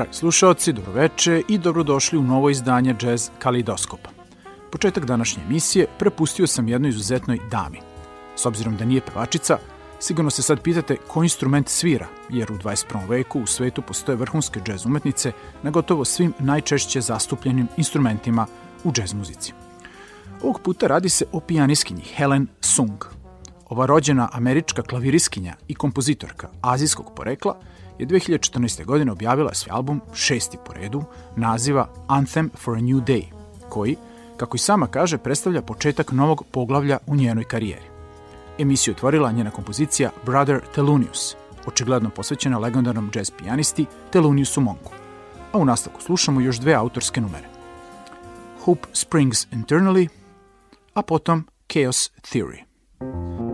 Dragi slušalci, dobroveče i dobrodošli u novo izdanje Jazz Kalidoskopa. Početak današnje emisije prepustio sam jednoj izuzetnoj dami. S obzirom da nije pevačica, sigurno se sad pitate ko instrument svira, jer u 21. veku u svetu postoje vrhunske džez umetnice na gotovo svim najčešće zastupljenim instrumentima u džez muzici. Ovog puta radi se o pijaniskinji Helen Sung. Ova rođena američka klaviriskinja i kompozitorka azijskog porekla je 2014. godine objavila svoj album, šesti po redu, naziva Anthem for a New Day, koji, kako i sama kaže, predstavlja početak novog poglavlja u njenoj karijeri. Emisiju otvorila njena kompozicija Brother Thelonious, očigledno posvećena legendarnom jazz pijanisti Theloniousu Monku. A u nastavku slušamo još dve autorske numere. Hope Springs Internally, a potom Chaos Theory.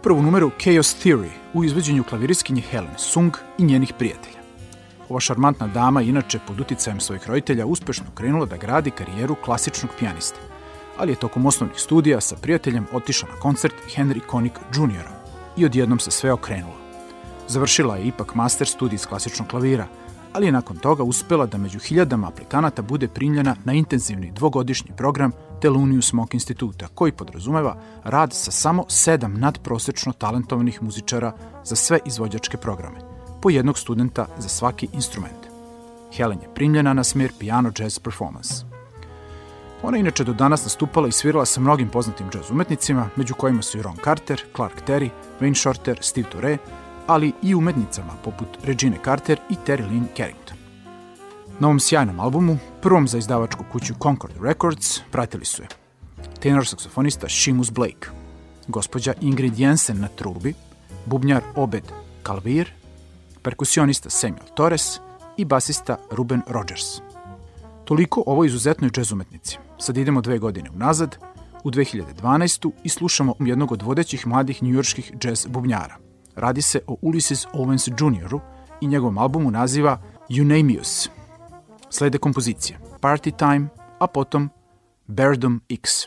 Upravo numeru Chaos Theory u izveđenju klaviriskinje Helen Sung i njenih prijatelja. Ova šarmantna dama inače pod uticajem svojih roditelja uspešno krenula da gradi karijeru klasičnog pijaniste, ali je tokom osnovnih studija sa prijateljem otišla na koncert Henry Connick Jr. i odjednom se sve okrenulo. Završila je ipak master studij iz klasičnog klavira, ali je nakon toga uspela da među hiljadama aplikanata bude primljena na intenzivni dvogodišnji program Telunius Mock instituta, koji podrazumeva rad sa samo sedam nadprosečno talentovanih muzičara za sve izvođačke programe, po jednog studenta za svaki instrument. Helen je primljena na smer piano jazz performance. Ona je inače do danas nastupala i svirala sa mnogim poznatim jazz umetnicima, među kojima su i Ron Carter, Clark Terry, Wayne Shorter, Steve Turre, ali i umetnicama poput Regine Carter i Terry Lynn Carrington. Na ovom sjajnom albumu, prvom za izdavačku kuću Concord Records, pratili su je tenor saksofonista Seamus Blake, gospođa Ingrid Jensen na trubi, bubnjar Obed Kalvir, perkusionista Samuel Torres i basista Ruben Rogers. Toliko o ovoj izuzetnoj džez umetnici. Sad idemo dve godine unazad, u 2012. i slušamo jednog od vodećih mladih njujorskih džez bubnjara – Radi se o Ulysses Owens Jr. i njegovom albumu naziva Unamius. Slede kompozicije Party Time, a potom Berdom X.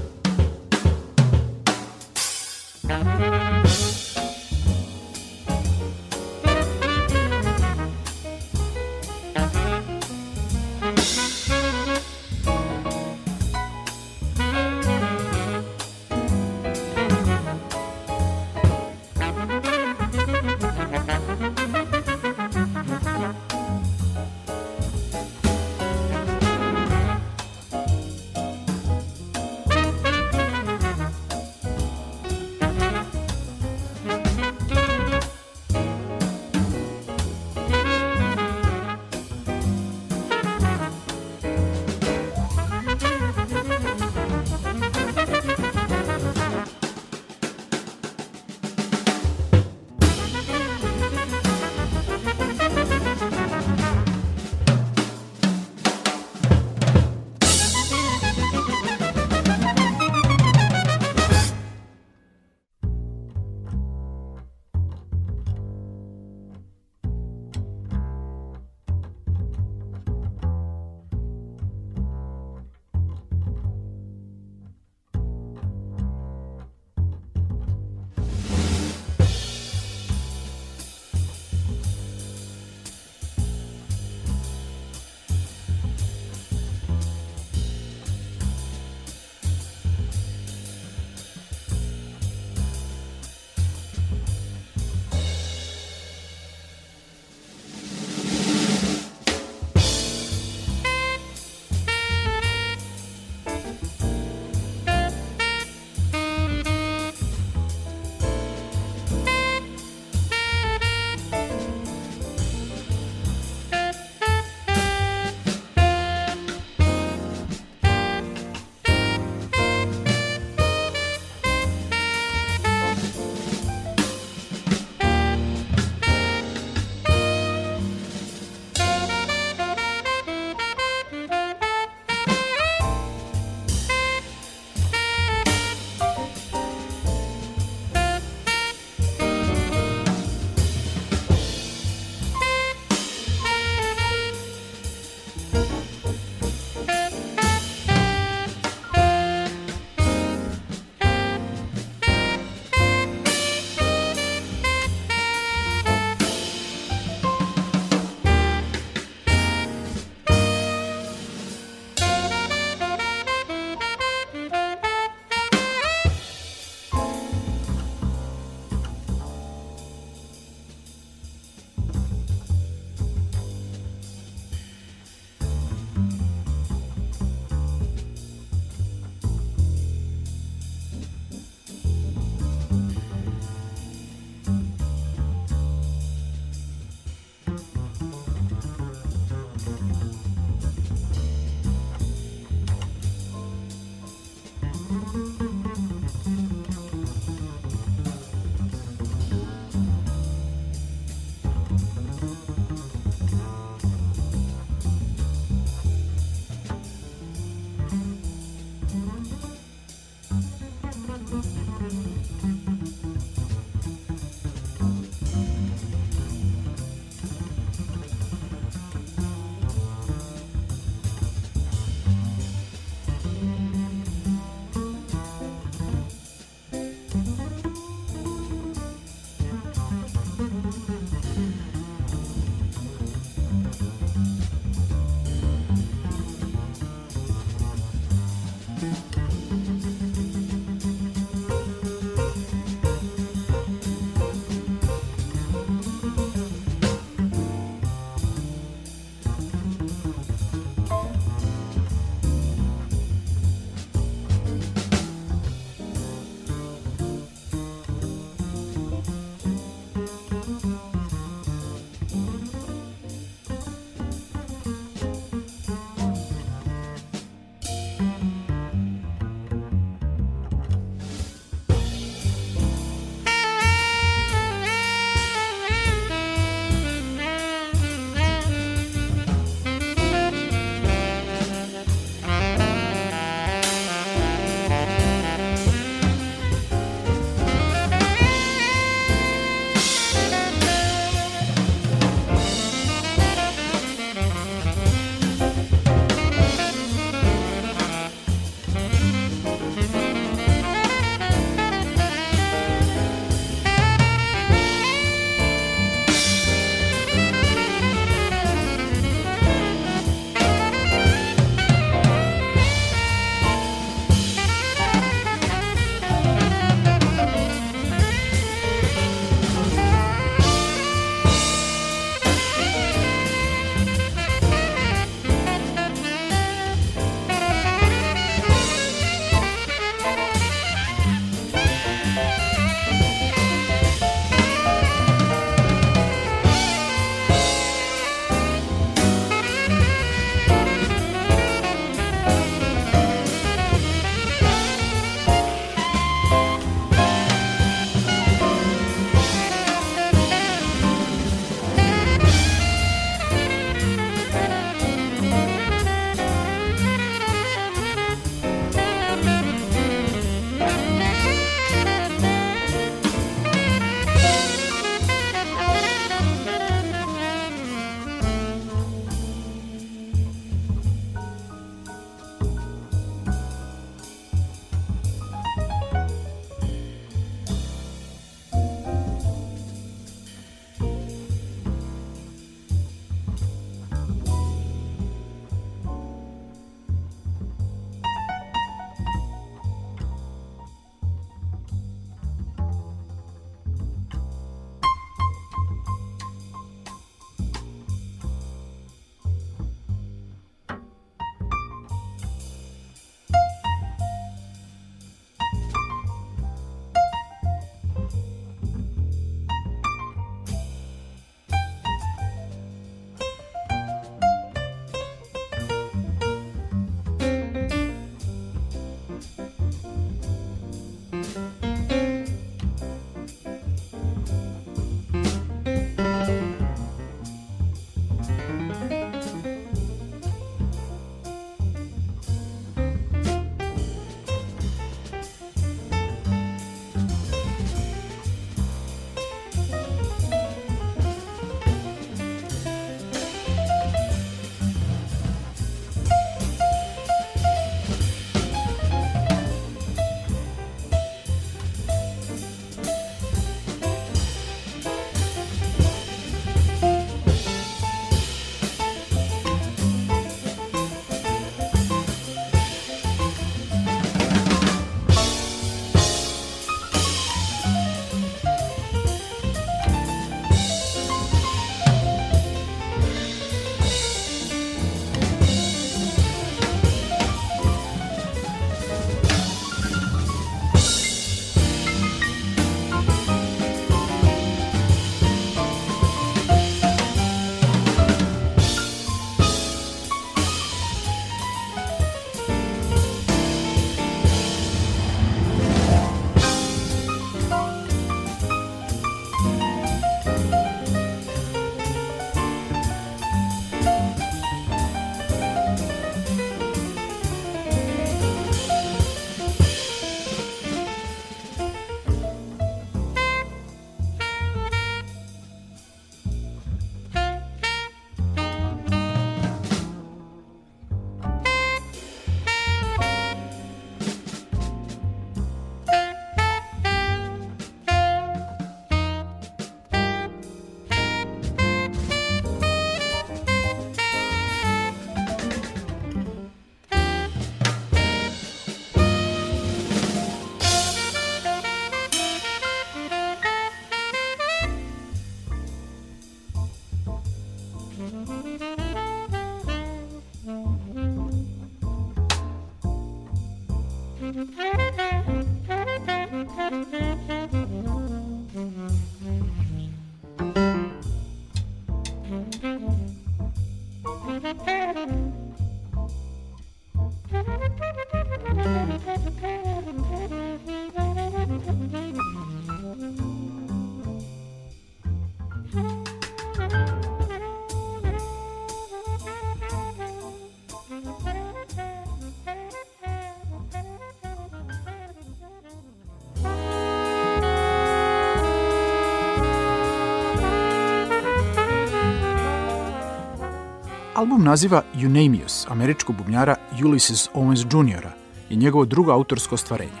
Album naziva Unamius, američkog bubnjara Ulysses Owens Jr. i njegovo drugo autorsko ostvarenje.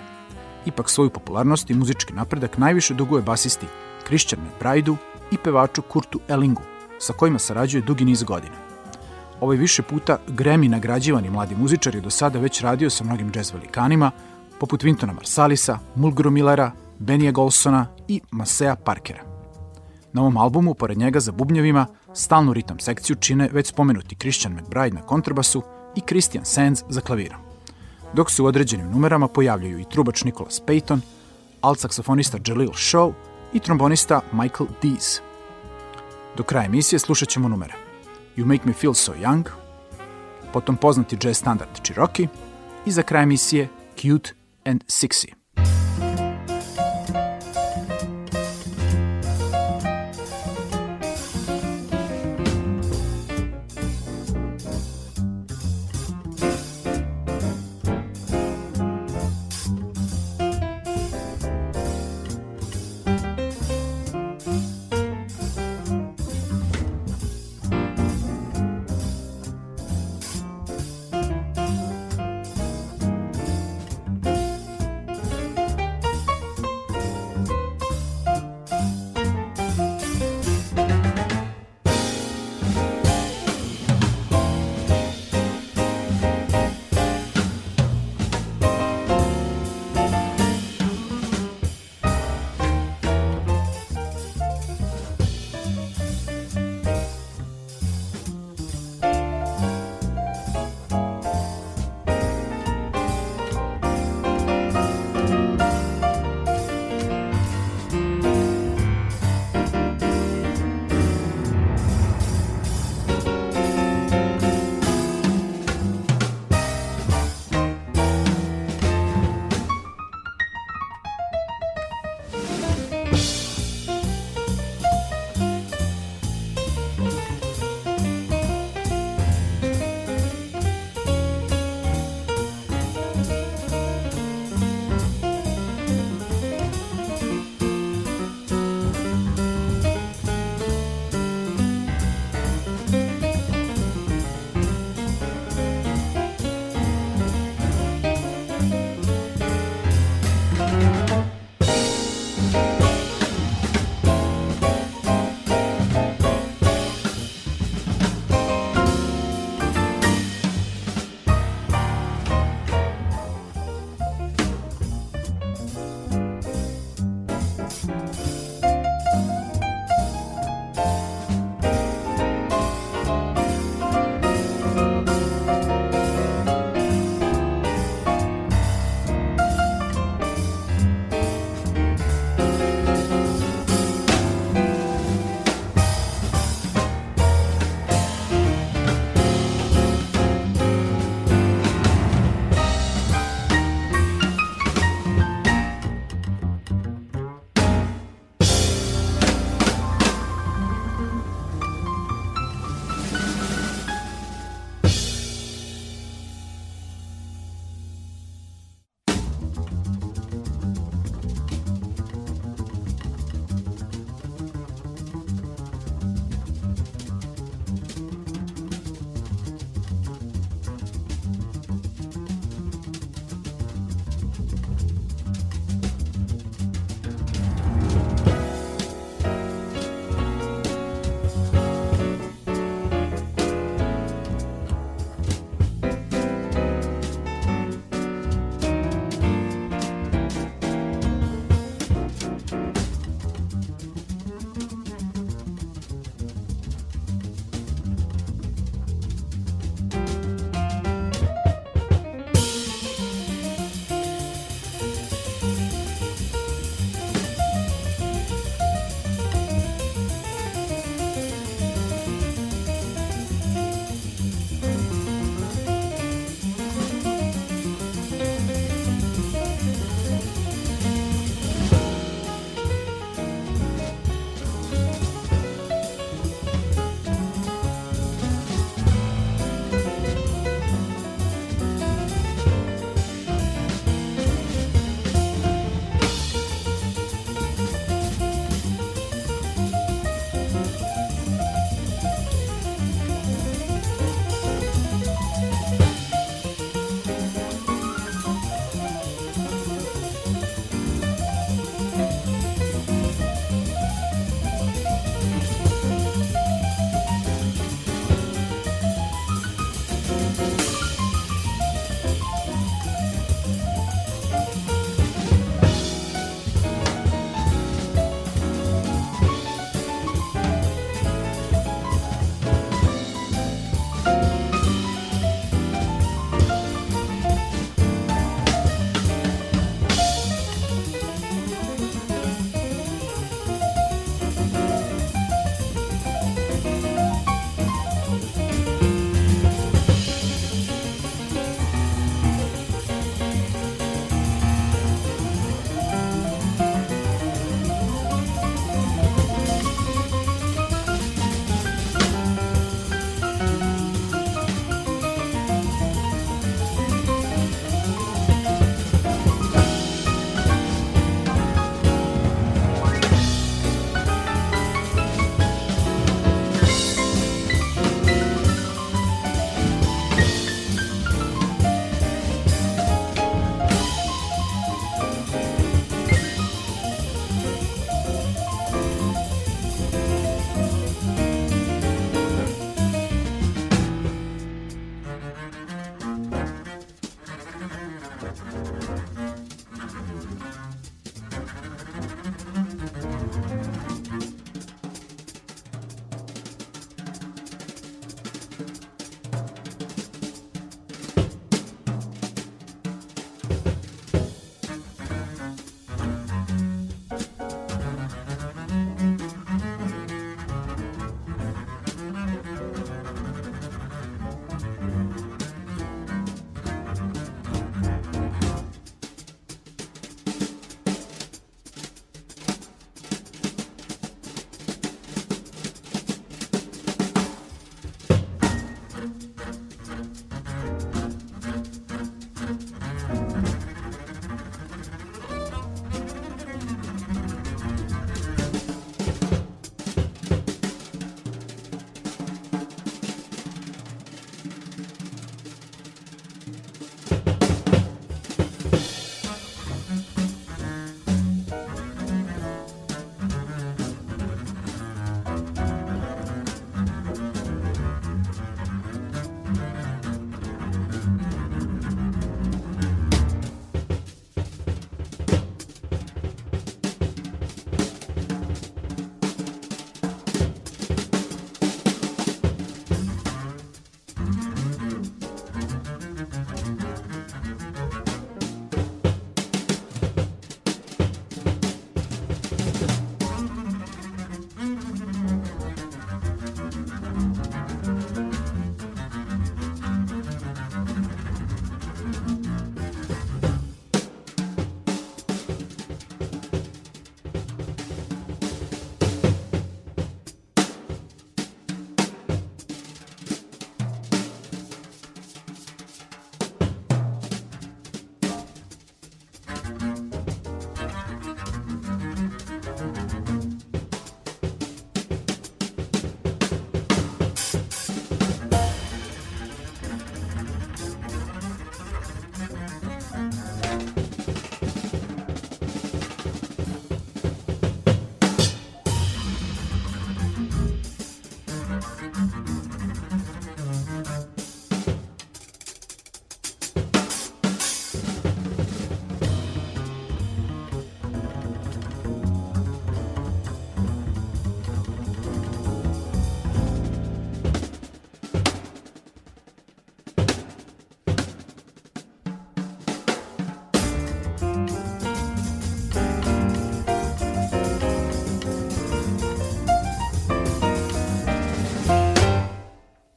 Ipak svoju popularnost i muzički napredak najviše duguje basisti Christian McBride-u i pevaču Kurtu Ellingu, sa kojima sarađuje dugi niz godina. Ovaj više puta Grammy nagrađivani mladi muzičar je do sada već radio sa mnogim jazz velikanima, poput Wintona Marsalisa, Mulgrew Millera, Benija Golsona i Masea Parkera. Na ovom albumu, pored njega za bubnjevima, stalnu ritam sekciju čine već spomenuti Christian McBride na kontrabasu i Christian Sands za klavirom. Dok se u određenim numerama pojavljaju i trubač Nicholas Payton, alt saksofonista Jalil Shaw i trombonista Michael Dees. Do kraja emisije slušat ćemo numere You Make Me Feel So Young, potom poznati jazz standard Cherokee i za kraj emisije Cute and Sexy.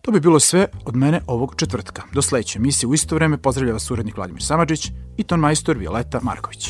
To bi bilo sve od mene ovog četvrtka. Do sledeće emisije u isto vreme pozdravlja vas urednik Vladimir Samadžić i ton majstor Violeta Marković.